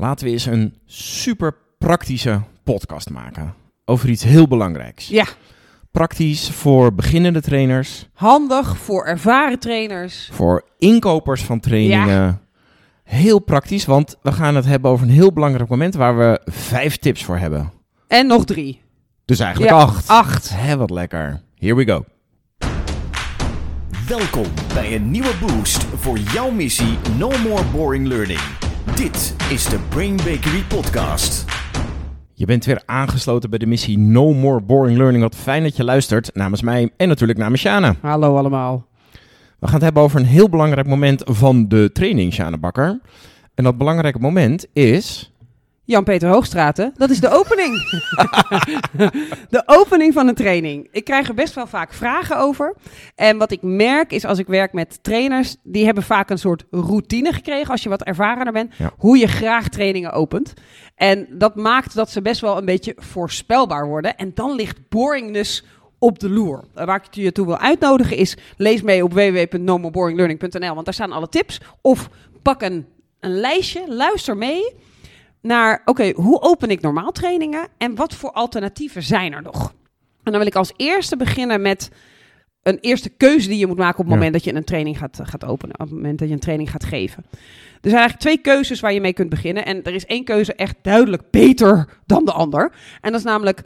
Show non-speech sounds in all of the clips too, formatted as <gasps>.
Laten we eens een super praktische podcast maken. Over iets heel belangrijks. Ja, Praktisch voor beginnende trainers, handig voor ervaren trainers. voor inkopers van trainingen. Heel praktisch, want we gaan het hebben over een heel belangrijk moment waar we vijf tips voor hebben. En nog drie. Dus eigenlijk Ja, acht. Acht. Hé, wat lekker. Here we go. Welkom bij een nieuwe boost voor jouw missie No More Boring Learning. Dit is de Brain Bakery Podcast. Je bent weer aangesloten bij de missie No More Boring Learning. Wat fijn dat je luistert namens mij en natuurlijk namens Shana. Hallo allemaal. We gaan het hebben over een heel belangrijk moment van de training, Shana Bakker. En dat belangrijke moment is... Jan-Peter Hoogstraten, dat is de opening. <laughs> de opening van een training. Ik krijg er best wel vaak vragen over. En wat ik merk is als ik werk met trainers, die hebben vaak een soort routine gekregen als je wat ervarener bent, Ja. hoe je graag trainingen opent. En dat maakt dat ze best wel een beetje voorspelbaar worden. En dan ligt boringness op de loer. Waar ik je toe wil uitnodigen is, lees mee op www.nomoboringlearning.nl, want daar staan alle tips. Of pak een, een lijstje, luister mee naar, oké, hoe open ik normaal trainingen en wat voor alternatieven zijn er nog? En dan wil ik als eerste beginnen met een eerste keuze die je moet maken op het Ja. moment dat je een training gaat, gaat openen, op het moment dat je een training gaat geven. Er zijn eigenlijk twee keuzes waar je mee kunt beginnen. En er is één keuze echt duidelijk beter dan de ander. En dat is namelijk,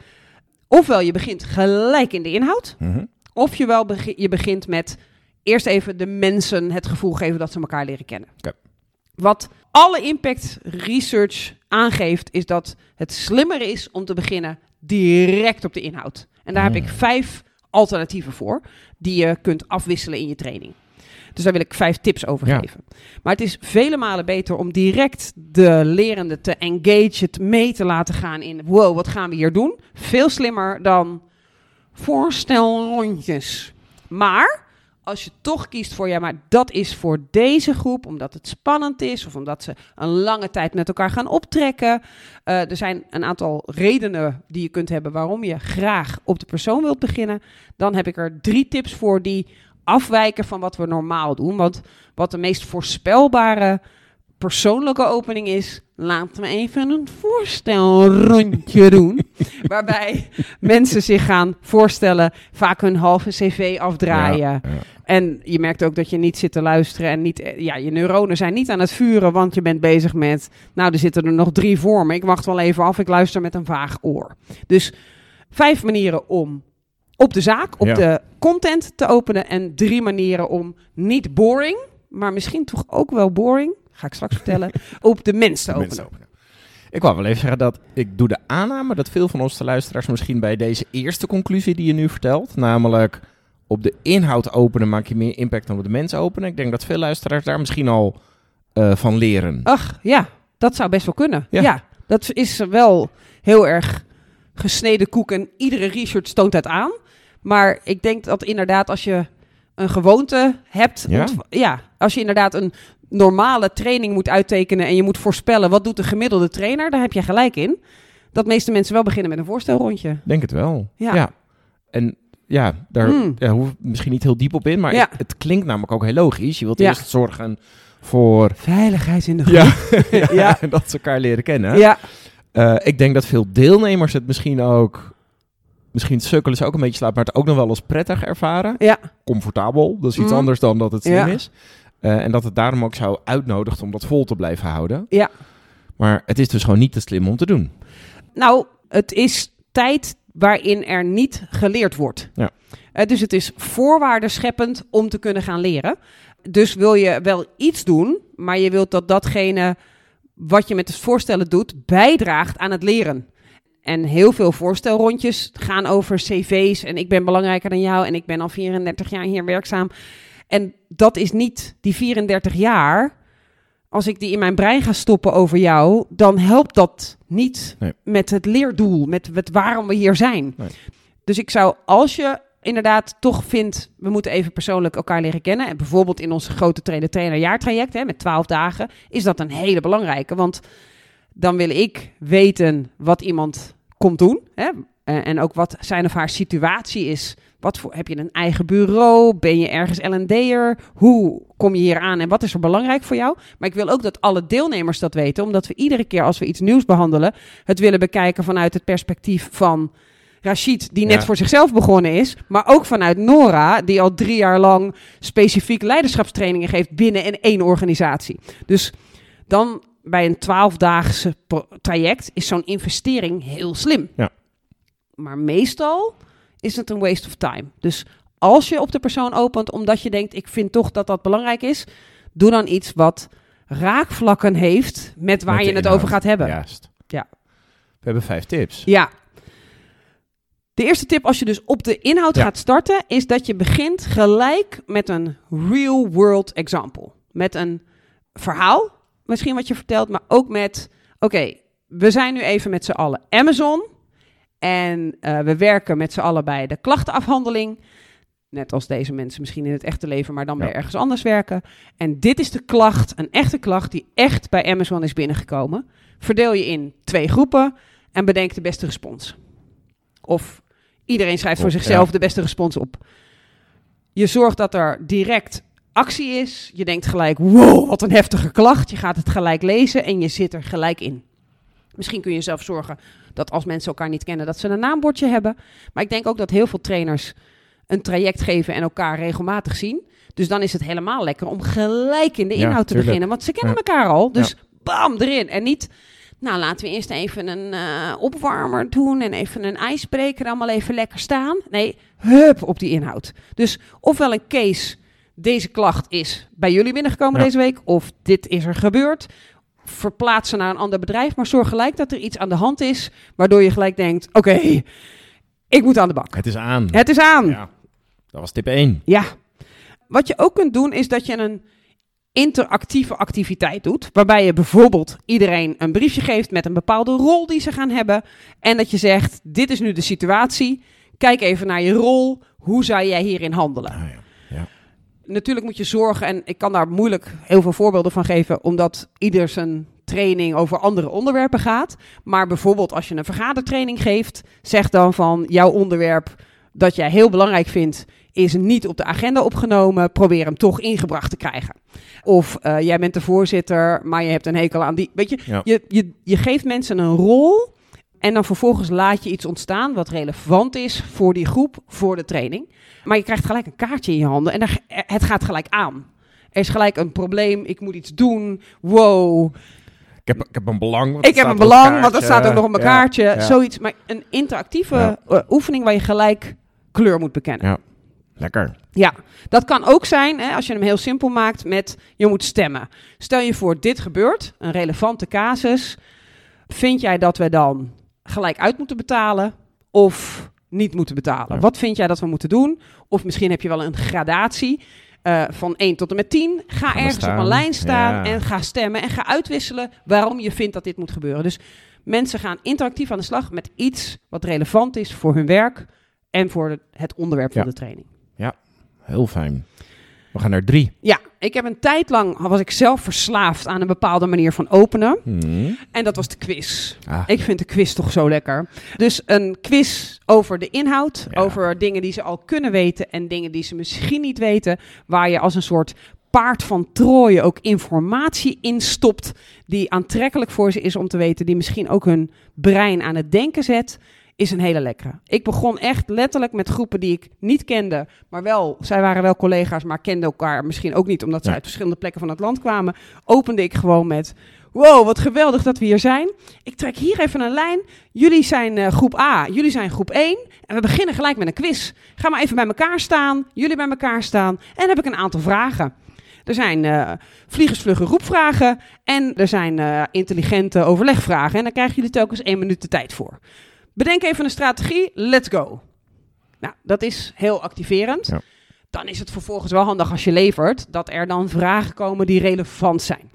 ofwel je begint gelijk in de inhoud, Mhm. of je, wel je begint met eerst even de mensen het gevoel geven dat ze elkaar leren kennen. Wat alle impact research aangeeft, is dat het slimmer is om te beginnen direct op de inhoud. En daar heb ik vijf alternatieven voor, die je kunt afwisselen in je training. Dus daar wil ik vijf tips over Ja. geven. Maar het is vele malen beter om direct de lerende te engage, het mee te laten gaan in, wow, wat gaan we hier doen? Veel slimmer dan voorstelrondjes. Maar als je toch kiest voor ja, maar dat is voor deze groep, omdat het spannend is of omdat ze een lange tijd met elkaar gaan optrekken. Eh, er zijn een aantal redenen die je kunt hebben waarom je graag op de persoon wilt beginnen. Dan heb ik er drie tips voor die afwijken van wat we normaal doen. Want wat de meest voorspelbare persoonlijke opening is, laten we even een voorstelrondje doen. <laughs> waarbij mensen zich gaan voorstellen, vaak hun halve cv afdraaien. Ja, ja. En je merkt ook dat je niet zit te luisteren en niet, eh, ja, je neuronen zijn niet aan het vuren, want je bent bezig met, nou, er zitten er nog drie voor me. Ik wacht wel even af, ik luister met een vaag oor. Dus vijf manieren om op de zaak, op Ja. de content te openen en drie manieren om niet boring, maar misschien toch ook wel boring, ga ik straks vertellen, <laughs> op de mens te De openen. mensen openen. Ik wou wel even zeggen dat ik doe de aanname dat veel van onze luisteraars misschien bij deze eerste conclusie die je nu vertelt, namelijk op de inhoud openen maak je meer impact dan op de mensen openen. Ik denk dat veel luisteraars daar misschien al eh, van leren. Ach, ja, dat zou best wel kunnen. Ja. Ja, dat is wel heel erg gesneden koek en iedere research toont het aan. Maar ik denk dat inderdaad als je een gewoonte hebt, Ja. ja, als je inderdaad een normale training moet uittekenen en je moet voorspellen wat doet de gemiddelde trainer, daar heb je gelijk in. Dat meeste mensen wel beginnen met een voorstelrondje. Denk het wel. Ja. En ja, daar Hmm. hoef ik misschien niet heel diep op in, maar Ja. het, het klinkt namelijk ook heel logisch. Je wilt Ja. eerst zorgen voor Veiligheid in de groep. <laughs> ja, Ja. <laughs> dat ze elkaar leren kennen. Ja, Eh, ik denk dat veel deelnemers het misschien ook, misschien sukkelen ze ook een beetje slaap, maar het ook nog wel als prettig ervaren. ja, Comfortabel, dat is iets Mm. anders dan dat het slim Ja. is. Eh, en dat het daarom ook zou uitnodigen om dat vol te blijven houden. ja. Maar het is dus gewoon niet te slim om te doen. Nou, het is tijd waarin er niet geleerd wordt. Ja. Eh, dus het is voorwaarden scheppend om te kunnen gaan leren. Dus wil je wel iets doen, maar je wilt dat datgene wat je met het voorstellen doet, bijdraagt aan het leren. En heel veel voorstelrondjes gaan over cv's en ik ben belangrijker dan jou en ik ben al 34 jaar hier werkzaam. En dat is niet die 34 jaar. Als ik die in mijn brein ga stoppen over jou, dan helpt dat niet Nee. met het leerdoel, met het waarom we hier zijn. Nee. Dus ik zou, als je inderdaad toch vindt, we moeten even persoonlijk elkaar leren kennen. En bijvoorbeeld in onze grote trainer-trainer jaartraject hè, met 12 dagen, is dat een hele belangrijke. Want dan wil ik weten wat iemand komt doen. Hè, eh, en ook wat zijn of haar situatie is Wat voor, heb je een eigen bureau? Ben je ergens L&D'er? Hoe kom je hier aan en wat is er belangrijk voor jou? Maar ik wil ook dat alle deelnemers dat weten, omdat we iedere keer als we iets nieuws behandelen, het willen bekijken vanuit het perspectief van Rachid, die net Ja. voor zichzelf begonnen is, maar ook vanuit Nora, die al drie jaar lang specifiek leiderschapstrainingen geeft binnen in één organisatie. Dus dan bij een twaalfdaagse traject is zo'n investering heel slim. Ja. Maar meestal is het een waste of time. Dus als je op de persoon opent omdat je denkt, ik vind toch dat dat belangrijk is, doe dan iets wat raakvlakken heeft met waar Met je het over gaat hebben. Juist. Ja. We hebben vijf tips. Ja. De eerste tip als je dus op de inhoud Ja. gaat starten, is dat je begint gelijk met een real world example. Met een verhaal, misschien wat je vertelt, maar ook met, oké, we zijn nu even met z'n allen Amazon en eh, we werken met z'n allen bij de klachtenafhandeling. Net als deze mensen misschien in het echte leven, maar dan Ja. weer ergens anders werken. En dit is de klacht, een echte klacht die echt bij Amazon is binnengekomen. Verdeel je in twee groepen en bedenk de beste respons. Of iedereen schrijft voor zichzelf ja. de beste respons op. Je zorgt dat er direct actie is. Je denkt gelijk, wow, wat een heftige klacht. Je gaat het gelijk lezen en je zit er gelijk in. Misschien kun je zelf zorgen dat als mensen elkaar niet kennen, dat ze een naambordje hebben. Maar ik denk ook dat heel veel trainers een traject geven en elkaar regelmatig zien. Dus dan is het helemaal lekker om gelijk in de Ja, inhoud te tuurlijk. beginnen. Want ze kennen Ja. elkaar al. Dus bam, erin. En niet, nou laten we eerst even een eh, opwarmer doen en even een ijsbreker allemaal even lekker staan. Nee, hup op die inhoud. Dus ofwel een case, deze klacht is bij jullie binnengekomen Ja. deze week, of dit is er gebeurd. Verplaats ze naar een ander bedrijf, maar zorg gelijk dat er iets aan de hand is, waardoor je gelijk denkt, oké, ik moet aan de bak. Het is aan. Het is aan. Ja. Dat was tip 1. Ja. Wat je ook kunt doen is dat je een interactieve activiteit doet. Waarbij je bijvoorbeeld iedereen een briefje geeft met een bepaalde rol die ze gaan hebben. En dat je zegt: Dit is nu de situatie. Kijk even naar je rol. Hoe zou jij hierin handelen? Ah, ja. Natuurlijk moet je zorgen, en ik kan daar moeilijk heel veel voorbeelden van geven, omdat ieder zijn training over andere onderwerpen gaat. Maar bijvoorbeeld als je een vergadertraining geeft, zeg dan van jouw onderwerp dat jij heel belangrijk vindt, is niet op de agenda opgenomen. Probeer hem toch ingebracht te krijgen. Of eh, jij bent de voorzitter, maar je hebt een hekel aan die. Weet je, Ja. je, je, je geeft mensen een rol. En dan vervolgens laat je iets ontstaan wat relevant is voor die groep, voor de training. Maar je krijgt gelijk een kaartje in je handen en het gaat gelijk aan. Er is gelijk een probleem, ik moet iets doen. Wow, Ik, heb, ik heb een belang. want ik heb een belang, want dat staat ook nog op mijn Ja, kaartje. ja. Zoiets, maar een interactieve Ja. eh, oefening waar je gelijk kleur moet bekennen. Ja. Lekker. Ja, dat kan ook zijn hè, als je hem heel simpel maakt met je moet stemmen. Stel je voor, dit gebeurt, een relevante casus. Vind jij dat we dan gelijk uit moeten betalen of niet moeten betalen? Ja. Wat vind jij dat we moeten doen? Of misschien heb je wel een gradatie eh, van 1 tot en met 10. Ga ergens op een lijn staan Ja. en ga stemmen en ga uitwisselen waarom je vindt dat dit moet gebeuren. Dus mensen gaan interactief aan de slag met iets wat relevant is voor hun werk en voor het onderwerp Ja. van de training. Heel fijn. We gaan naar drie. Ja, ik heb een tijd lang was ik zelf verslaafd aan een bepaalde manier van openen. Hmm. En dat was de quiz. Ah, Ik vind de quiz toch zo lekker. Dus een quiz over de inhoud, Ja. over dingen die ze al kunnen weten en dingen die ze misschien niet weten, waar je als een soort paard van Troje ook informatie instopt die aantrekkelijk voor ze is om te weten, die misschien ook hun brein aan het denken zet, is een hele lekkere. Ik begon echt letterlijk met groepen die ik niet kende, maar wel, zij waren wel collega's, maar kenden elkaar misschien ook niet, omdat ze Ja. uit verschillende plekken van het land kwamen. Opende ik gewoon met, wow, wat geweldig dat we hier zijn. Ik trek hier even een lijn. Jullie zijn eh, groep A, jullie zijn groep 1. En we beginnen gelijk met een quiz. Ga maar even bij elkaar staan, jullie bij elkaar staan. En dan heb ik een aantal vragen. Er zijn eh vliegersvlugge roepvragen en er zijn eh, intelligente overlegvragen. En daar krijgen jullie telkens één minuut de tijd voor. Bedenk even een strategie, let's go. Nou, dat is heel activerend. Ja. Dan is het vervolgens wel handig als je levert dat er dan vragen komen die relevant zijn.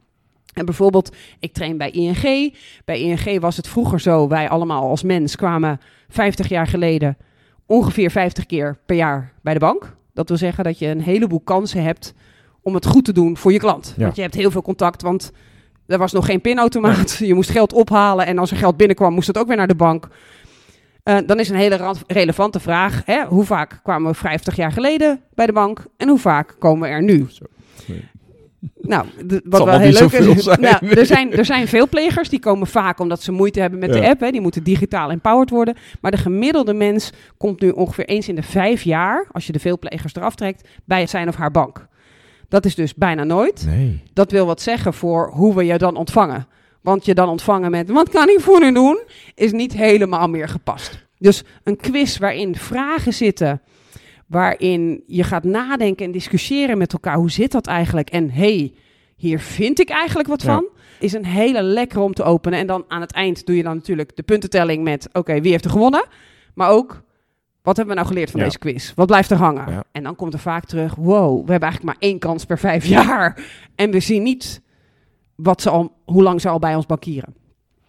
En bijvoorbeeld, ik train bij ING. Bij ING was het vroeger zo, wij allemaal als mens kwamen 50 jaar geleden ongeveer 50 keer per jaar bij de bank. Dat wil zeggen dat je een heleboel kansen hebt om het goed te doen voor je klant. Ja. Want je hebt heel veel contact, want er was nog geen pinautomaat. <laughs> Je moest geld ophalen en als er geld binnenkwam, moest het ook weer naar de bank. Eh, dan is een hele relevante vraag: hè, hoe vaak kwamen we 50 jaar geleden bij de bank en hoe vaak komen we er nu? Zo. Nee. <laughs> Nou, wat wel heel leuk is. zijn. Nou, er, zijn, er zijn veel plegers die komen vaak omdat ze moeite hebben met de app. Hè, die moeten digitaal empowered worden. Maar de gemiddelde mens komt nu ongeveer eens in de vijf jaar, als je de veelplegers eraf trekt, bij zijn of haar bank. Dat is dus bijna nooit. Nee. Dat wil wat zeggen voor hoe we je dan ontvangen. Want je dan ontvangen met wat kan ik voor u doen, is niet helemaal meer gepast. Dus een quiz waarin vragen zitten, waarin je gaat nadenken en discussiëren met elkaar. Hoe zit dat eigenlijk? En hey, hier vind ik eigenlijk wat Ja. van. Is een hele lekkere om te openen. En dan aan het eind doe je dan natuurlijk de puntentelling met: oké, wie heeft er gewonnen? Maar ook, wat hebben we nou geleerd van Ja. deze quiz? Wat blijft er hangen? Ja. En dan komt er vaak terug: wow, we hebben eigenlijk maar één kans per vijf <laughs> jaar. En we zien niet wat ze al, hoe lang ze al bij ons bankieren.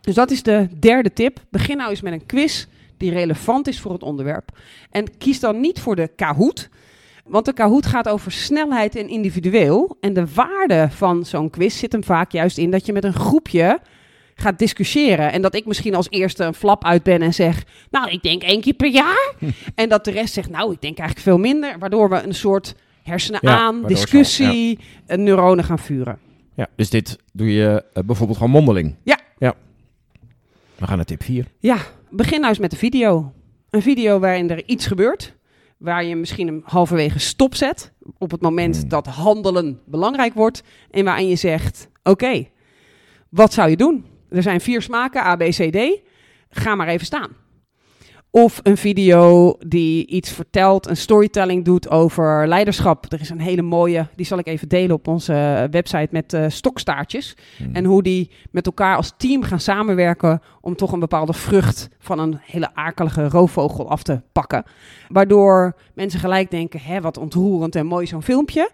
Dus dat is de derde tip. Begin nou eens met een quiz die relevant is voor het onderwerp. En kies dan niet voor de Kahoot. Want de Kahoot gaat over snelheid en individueel. En de waarde van zo'n quiz zit hem vaak juist in dat je met een groepje gaat discussiëren. En dat ik misschien als eerste een flap uit ben en zeg... Nou, ik denk één keer per jaar. <laughs> en dat de rest zegt, nou, ik denk eigenlijk veel minder. Waardoor we een soort hersenen Ja, aan, discussie, eh, neuronen gaan vuren. Ja, dus dit doe je eh, bijvoorbeeld gewoon mondeling. Ja. ja. We gaan naar tip 4. Ja, begin nou eens met een video. Een video waarin er iets gebeurt. Waar je misschien hem halverwege stopzet. Op het moment Hmm. dat handelen belangrijk wordt. En waarin je zegt: Oké, wat zou je doen? Er zijn vier smaken, A, B, C, D. Ga maar even staan. Of een video die iets vertelt, een storytelling doet over leiderschap. Er is een hele mooie, die zal ik even delen op onze website met eh, stokstaartjes. Hmm. En hoe die met elkaar als team gaan samenwerken om toch een bepaalde vrucht van een hele akelige roofvogel af te pakken. Waardoor mensen gelijk denken, hè, wat ontroerend en mooi zo'n filmpje.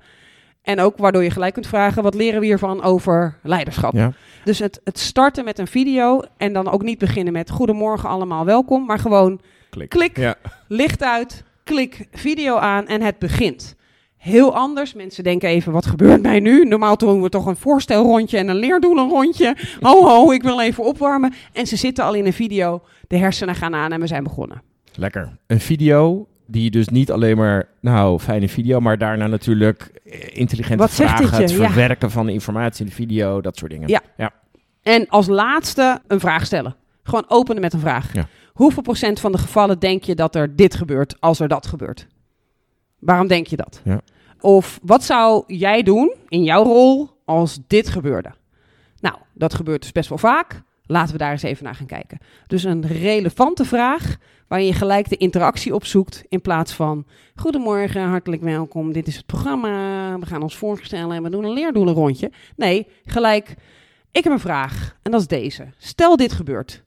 En ook waardoor je gelijk kunt vragen, wat leren we hiervan over leiderschap? Ja. Dus het, het starten met een video en dan ook niet beginnen met goedemorgen allemaal welkom, maar gewoon Klik. Klik. Ja. licht uit, klik video aan en het begint. Heel anders. Mensen denken even, wat gebeurt mij nu? Normaal doen we toch een voorstelrondje en een leerdoelenrondje. <laughs> Ho, ho, ik wil even opwarmen. En ze zitten al in een video. De hersenen gaan aan en we zijn begonnen. Lekker. Een video die dus niet alleen maar, nou, fijne video, maar daarna natuurlijk eh, intelligente Wat vragen, het het Ja. verwerken van de informatie in de video, dat soort dingen. Ja. ja. En als laatste een vraag stellen. Gewoon openen met een vraag. Ja. Hoeveel procent van de gevallen denk je dat er dit gebeurt als er dat gebeurt? Waarom denk je dat? Ja. Of wat zou jij doen in jouw rol als dit gebeurde? Nou, dat gebeurt dus best wel vaak. Laten we daar eens even naar gaan kijken. Dus een relevante vraag waarin je gelijk de interactie opzoekt in plaats van Goedemorgen, hartelijk welkom. Dit is het programma. We gaan ons voorstellen en we doen een leerdoelenrondje. Nee, gelijk. Ik heb een vraag en dat is deze. Stel dit gebeurt.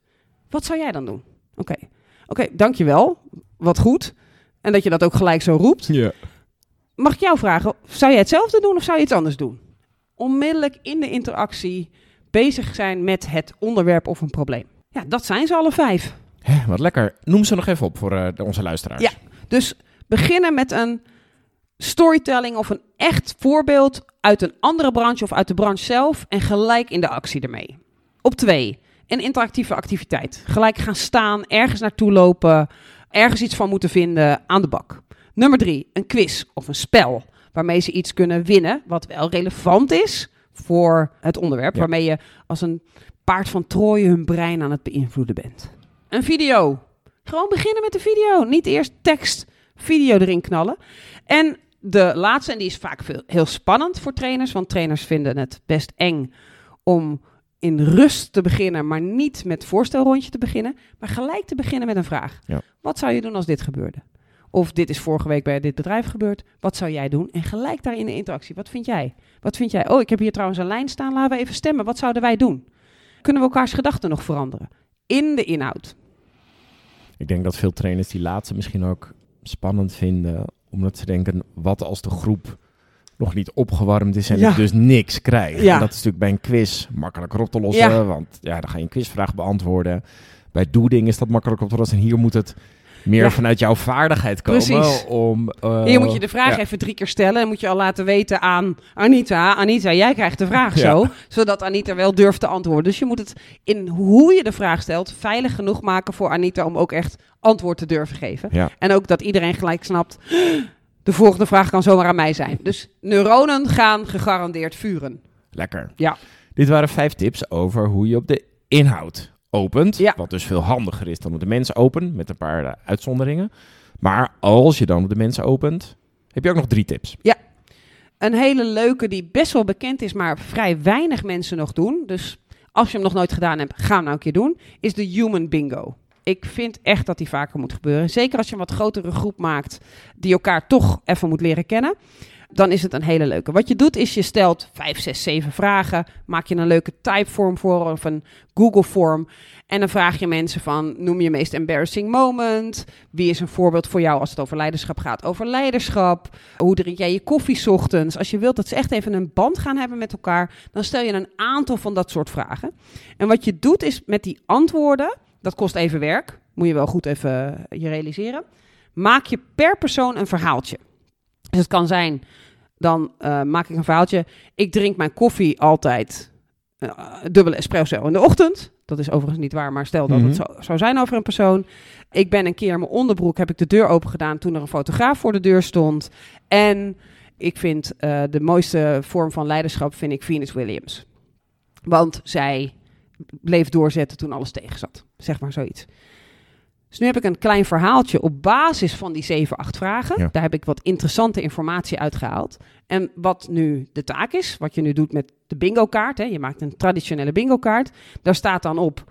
Wat zou jij dan doen? Oké, oké, dankjewel. Wat goed. En dat je dat ook gelijk zo roept. ja. Mag ik jou vragen, zou jij hetzelfde doen of zou je iets anders doen? Onmiddellijk in de interactie bezig zijn met het onderwerp of een probleem. Ja, dat zijn ze alle vijf. Hè, wat lekker. Noem ze nog even op voor eh, onze luisteraars. Ja. Dus beginnen met een storytelling of een echt voorbeeld uit een andere branche of uit de branche zelf en gelijk in de actie ermee. Op twee, een interactieve activiteit. Gelijk gaan staan, ergens naartoe lopen, ergens iets van moeten vinden aan de bak. Nummer drie, een quiz of een spel waarmee ze iets kunnen winnen wat wel relevant is voor het onderwerp. Ja. Waarmee je als een paard van Troje hun brein aan het beïnvloeden bent. Een video. Gewoon beginnen met de video. Niet eerst tekst, video erin knallen. En de laatste, en die is vaak veel, heel spannend voor trainers, want trainers vinden het best eng om in rust te beginnen, maar niet met voorstelrondje te beginnen, maar gelijk te beginnen met een vraag. Ja. Wat zou je doen als dit gebeurde? Of dit is vorige week bij dit bedrijf gebeurd. Wat zou jij doen? En gelijk daar in de interactie. Wat vind jij? Wat vind jij? Oh, ik heb hier trouwens een lijn staan. Laten we even stemmen. Wat zouden wij doen? Kunnen we elkaars gedachten nog veranderen? In de inhoud. Ik denk dat veel trainers die laatste misschien ook spannend vinden, omdat ze denken, wat als de groep nog niet opgewarmd is en Ja. ik dus niks krijg. Ja. En dat is natuurlijk bij een quiz makkelijker op te lossen, Ja. want ja, dan ga je een quizvraag beantwoorden. Bij doeding is dat makkelijk op te lossen en hier moet het Meer Ja. vanuit jouw vaardigheid komen Precies. om... eh, Hier moet je de vraag ja. even drie keer stellen. Dan moet je al laten weten aan Anita. Anita, jij krijgt de vraag Ja. zo. Zodat Anita wel durft te antwoorden. Dus je moet het in hoe je de vraag stelt veilig genoeg maken voor Anita om ook echt antwoord te durven geven. Ja. En ook dat iedereen gelijk snapt. De volgende vraag kan zomaar aan mij zijn. Dus neuronen gaan gegarandeerd vuren. Lekker. Ja. Dit waren vijf tips over hoe je op de inhoud opent. Ja. Wat dus veel handiger is dan op de mensen open, met een paar eh, uitzonderingen. Maar als je dan op de mensen opent, heb je ook nog drie tips. Een hele leuke die best wel bekend is, maar vrij weinig mensen nog doen. Dus als je hem nog nooit gedaan hebt, ga hem nou een keer doen. Is de Human Bingo. Ik vind echt dat die vaker moet gebeuren. Zeker als je een wat grotere groep maakt die elkaar toch even moet leren kennen. Dan is het een hele leuke. Wat je doet is je stelt 5, 6, 7 vragen. Maak je een leuke typeform voor of een Google form. En dan vraag je mensen van noem je meest embarrassing moment. Wie is een voorbeeld voor jou als het over leiderschap gaat? Over leiderschap. Hoe drink jij je koffie ochtends? Als je wilt dat ze echt even een band gaan hebben met elkaar, dan stel je een aantal van dat soort vragen. En wat je doet is met die antwoorden, dat kost even werk, moet je wel goed even je realiseren. Maak je per persoon een verhaaltje. Dus het kan zijn, dan eh, maak ik een verhaaltje. Ik drink mijn koffie altijd eh, dubbele espresso in de ochtend. Dat is overigens niet waar, maar stel dat Mhm. het zo zou zijn over een persoon. Ik ben een keer in mijn onderbroek, heb ik de deur open gedaan toen er een fotograaf voor de deur stond. En ik vind eh, de mooiste vorm van leiderschap, vind ik Venus Williams. Want zij bleef doorzetten toen alles tegen zat. Zeg maar zoiets. Dus nu heb ik een klein verhaaltje op basis van die 7, 8 vragen. Ja. Daar heb ik wat interessante informatie uitgehaald. En wat nu de taak is, wat je nu doet met de bingo kaart. Hè, je maakt een traditionele bingo kaart. Daar staat dan op,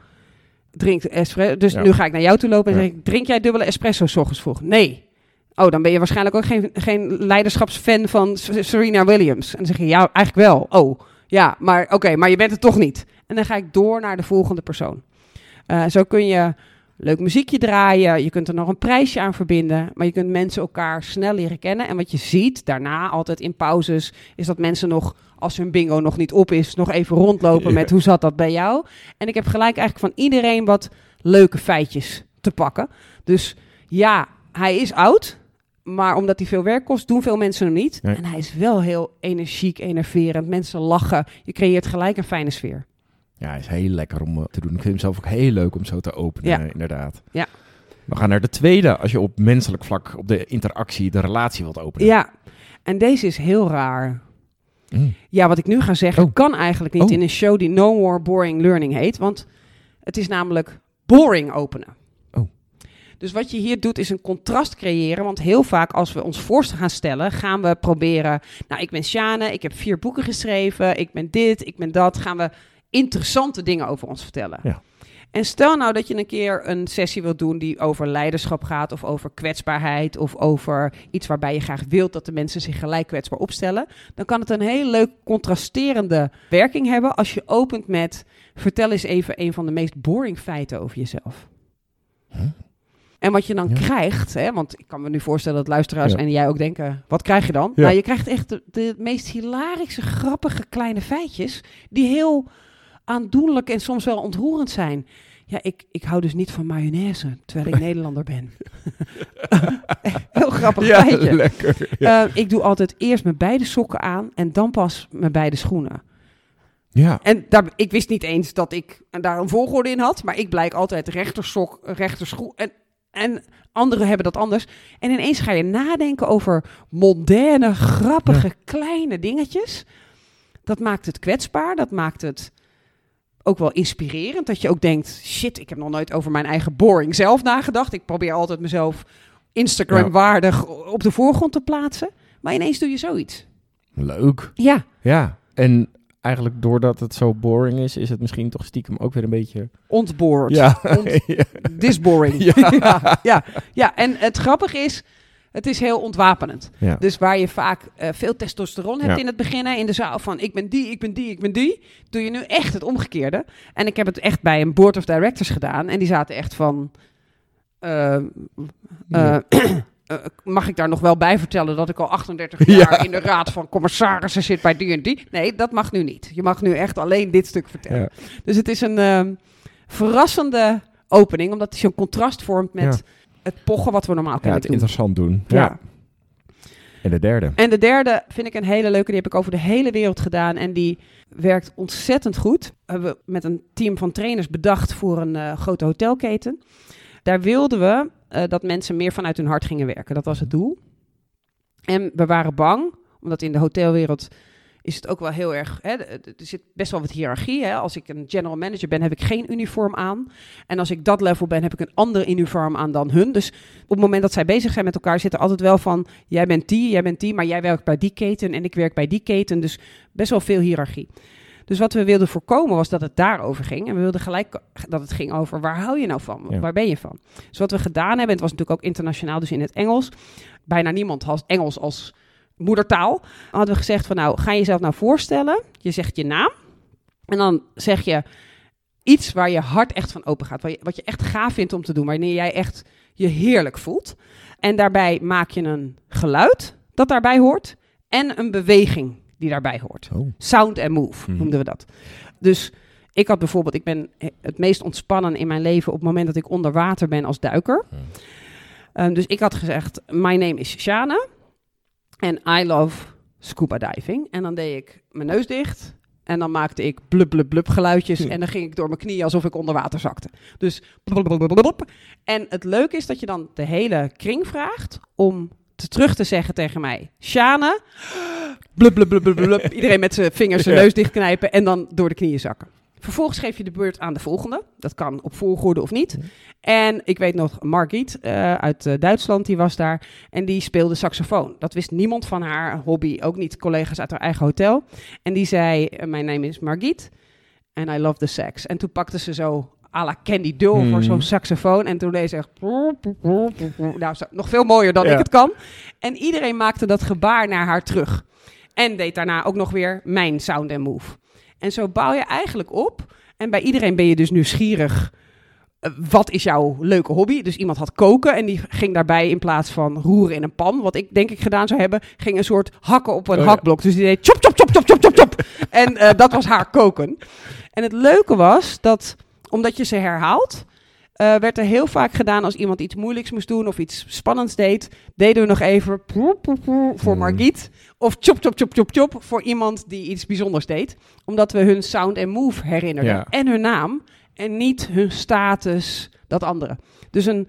drink espresso. Dus Ja. nu ga ik naar jou toe lopen en Ja. zeg ik, drink jij dubbele espresso 's ochtends vroeg? Nee. Oh, dan ben je waarschijnlijk ook geen, geen leiderschapsfan van Serena Williams. En dan zeg je, ja, eigenlijk wel. Oh, ja, maar oké, maar je bent het toch niet. En dan ga ik door naar de volgende persoon. Eh, zo kun je leuk muziekje draaien. Je kunt er nog een prijsje aan verbinden. Maar je kunt mensen elkaar snel leren kennen. En wat je ziet daarna, altijd in pauzes, is dat mensen nog, als hun bingo nog niet op is, nog even rondlopen met hoe zat dat bij jou. En ik heb gelijk eigenlijk van iedereen wat leuke feitjes te pakken. Dus ja, hij is oud. Maar omdat hij veel werk kost, doen veel mensen hem niet. Nee. En hij is wel heel energiek, enerverend. Mensen lachen. Je creëert gelijk een fijne sfeer. Ja, is heel lekker om eh, te doen. Ik vind hem zelf ook heel leuk om zo te openen, Ja. inderdaad. Ja. We gaan naar de tweede, als je op menselijk vlak, op de interactie, de relatie wilt openen. Ja, en deze is heel raar. Mm. Ja, wat ik nu ga zeggen, Oh. kan eigenlijk niet Oh. in een show die No More Boring Learning heet. Want het is namelijk boring openen. Oh. Dus wat je hier doet is een contrast creëren. Want heel vaak als we ons voor gaan stellen, gaan we proberen... Nou, ik ben Sjane, ik heb vier boeken geschreven, ik ben dit, ik ben dat. Gaan we interessante dingen over ons vertellen. Ja. En stel nou dat je een keer een sessie wilt doen die over leiderschap gaat, of over kwetsbaarheid, of over iets waarbij je graag wilt dat de mensen zich gelijk kwetsbaar opstellen. Dan kan het een heel leuk contrasterende werking hebben als je opent met: vertel eens even een van de meest boring feiten over jezelf. En wat je dan Ja. krijgt, hè, want ik kan me nu voorstellen dat luisteraars Ja. en jij ook denken: wat krijg je dan? Ja. Nou, je krijgt echt de, de meest hilarische, grappige kleine feitjes die heel aandoenlijk en soms wel ontroerend zijn. Ja, ik, ik hou dus niet van mayonaise, terwijl ik <laughs> Nederlander ben. <laughs> <laughs> Heel grappig Ja, feitje. lekker. Ja. Eh, ik doe altijd eerst mijn beide sokken aan en dan pas mijn beide schoenen. ja. En daar, ik wist niet eens dat ik daar een volgorde in had, maar ik blijk altijd rechtersok, rechterschoen. En, en anderen hebben dat anders. En ineens ga je nadenken over moderne, grappige, kleine dingetjes. Dat maakt het kwetsbaar, dat maakt het ook wel inspirerend. Dat je ook denkt, shit, ik heb nog nooit over mijn eigen boring zelf nagedacht. Ik probeer altijd mezelf Instagram-waardig op de voorgrond te plaatsen. Maar ineens doe je zoiets. Leuk. Ja, Ja. En eigenlijk doordat het zo boring is, is het misschien toch stiekem ook weer een beetje... ontboord. Ja. Ont- <laughs> ja. Disboring. Ja. <laughs> ja, ja, ja, en het grappige is, het is heel ontwapenend. Ja. Dus waar je vaak eh, veel testosteron hebt Ja. in het begin, in de zaal van ik ben die, ik ben die, ik ben die, doe je nu echt het omgekeerde. En ik heb het echt bij een board of directors gedaan en die zaten echt van, eh, <clears throat> eh, mag ik daar nog wel bij vertellen dat ik al 38 jaar Ja. in de raad van commissarissen zit bij die en die? Nee, dat mag nu niet. Je mag nu echt alleen dit stuk vertellen. Dus het is een ehm, verrassende opening, omdat het zo'n contrast vormt met Ja. Het pochen wat we normaal Ja, kennen het interessant doen. Ja. Ja. En de derde. En de derde vind ik een hele leuke. Die heb ik over de hele wereld gedaan. En die werkt ontzettend goed. Hebben we met een team van trainers bedacht voor een eh, grote hotelketen. Daar wilden we eh, dat mensen meer vanuit hun hart gingen werken. Dat was het doel. En we waren bang, omdat in de hotelwereld is het ook wel heel erg. Hè, er zit best wel wat hiërarchie. Hè. Als ik een general manager ben, heb ik geen uniform aan. En als ik dat level ben, heb ik een ander uniform aan dan hun. Dus op het moment dat zij bezig zijn met elkaar, zit er altijd wel van: jij bent die, jij bent die, maar jij werkt bij die keten en ik werk bij die keten. Dus best wel veel hiërarchie. Dus wat we wilden voorkomen was dat het daarover ging. En we wilden gelijk dat het ging over waar hou je nou van? Ja. Waar ben je van? Dus wat we gedaan hebben, en het was natuurlijk ook internationaal, dus in het Engels. Bijna niemand had Engels als moedertaal. Hadden we gezegd van nou, ga jezelf nou voorstellen. Je zegt je naam. En dan zeg je iets waar je hart echt van open gaat. Wat je, wat je echt gaaf vindt om te doen. Wanneer jij echt je heerlijk voelt. En daarbij maak je een geluid dat daarbij hoort. En een beweging die daarbij hoort. Oh. Sound and move Mhm. noemden we dat. Dus ik had bijvoorbeeld, ik ben het meest ontspannen in mijn leven op het moment dat ik onder water ben als duiker. Hmm. Um, dus ik had gezegd, my name is Shana en I love scuba diving. En dan deed ik mijn neus dicht en dan maakte ik blub blub blub geluidjes en dan ging ik door mijn knieën alsof ik onder water zakte. Dus blub, blub, blub, blub. En het leuke is dat je dan de hele kring vraagt om te terug te zeggen tegen mij, Shana, <gasps> blub blub blub blub blub. <laughs> Iedereen met zijn vingers zijn neus dichtknijpen en dan door de knieën zakken. Vervolgens geef je de beurt aan de volgende. Dat kan op volgorde of niet. En ik weet nog, Margriet eh, uit eh, Duitsland, die was daar. En die speelde saxofoon. Dat wist niemand van haar hobby. Ook niet collega's uit haar eigen hotel. En die zei, eh, mijn naam is Margriet. And I love the sax. En toen pakte ze zo à la Candy Dull Hmm. voor zo'n saxofoon. En toen deed ze echt... Nou, nog veel mooier dan Ja. ik het kan. En iedereen maakte dat gebaar naar haar terug. En deed daarna ook nog weer mijn sound and move. En zo bouw je eigenlijk op. En bij iedereen ben je dus nieuwsgierig. eh, wat is jouw leuke hobby? Dus iemand had koken en die ging daarbij in plaats van roeren in een pan, wat ik denk ik gedaan zou hebben, ging een soort hakken op een Oh ja. hakblok. Dus die deed chop, chop, chop, chop, chop, chop, chop. <laughs> En eh, dat was haar koken. En het leuke was dat, omdat je ze herhaalt, eh, werd er heel vaak gedaan als iemand iets moeilijks moest doen of iets spannends deed, deden we nog even voor Hmm. Margriet. Of chop, chop, chop, chop, chop voor iemand die iets bijzonders deed. Omdat we hun sound en move herinnerden. Ja. En hun naam. En niet hun status, dat andere. Dus een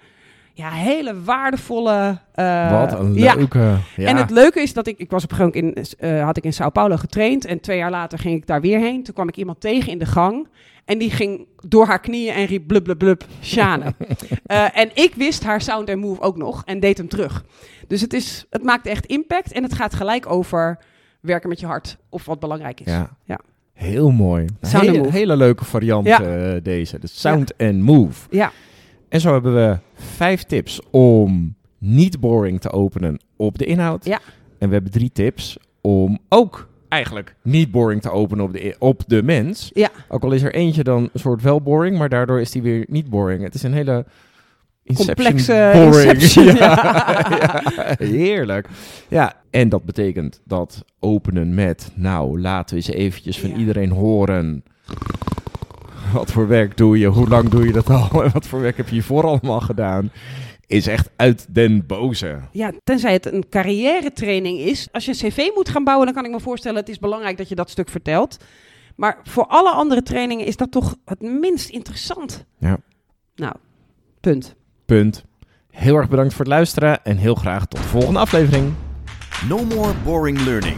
ja, hele waardevolle... eh, Wat een ja. leuke... Ja. En het leuke is dat ik, ik was op moment in, eh, had ik in Sao Paulo getraind. En twee jaar later ging ik daar weer heen. Toen kwam ik iemand tegen in de gang. En die ging door haar knieën en riep blub blub blub, Shane. <laughs> Eh, en ik wist haar sound en move ook nog en deed hem terug. Dus het, is, het maakt echt impact en het gaat gelijk over werken met je hart. Of wat belangrijk is. Ja. Ja. Heel mooi. And hele, hele leuke variant Ja. deze. De sound and move. Ja. En zo hebben we vijf tips om niet boring te openen op de inhoud. Ja. En we hebben drie tips om ook eigenlijk niet boring te openen op de, op de mens. Ja. Ook al is er eentje dan een soort wel boring, maar daardoor is die weer niet boring. Het is een hele Complexe boring. <laughs> Ja. <laughs> ja, heerlijk. Ja, en dat betekent dat openen met, nou, laten we eens eventjes van iedereen horen. <laughs> Wat voor werk doe je? Hoe lang doe je dat al? En <laughs> wat voor werk heb je hiervoor allemaal gedaan? Is echt uit den boze. Ja, tenzij het een carrière training is. Als je een cv moet gaan bouwen, dan kan ik me voorstellen... het is belangrijk dat je dat stuk vertelt. Maar voor alle andere trainingen is dat toch het minst interessant. Ja. Nou, punt. Punt. Heel erg bedankt voor het luisteren en heel graag tot de volgende aflevering. No more boring learning.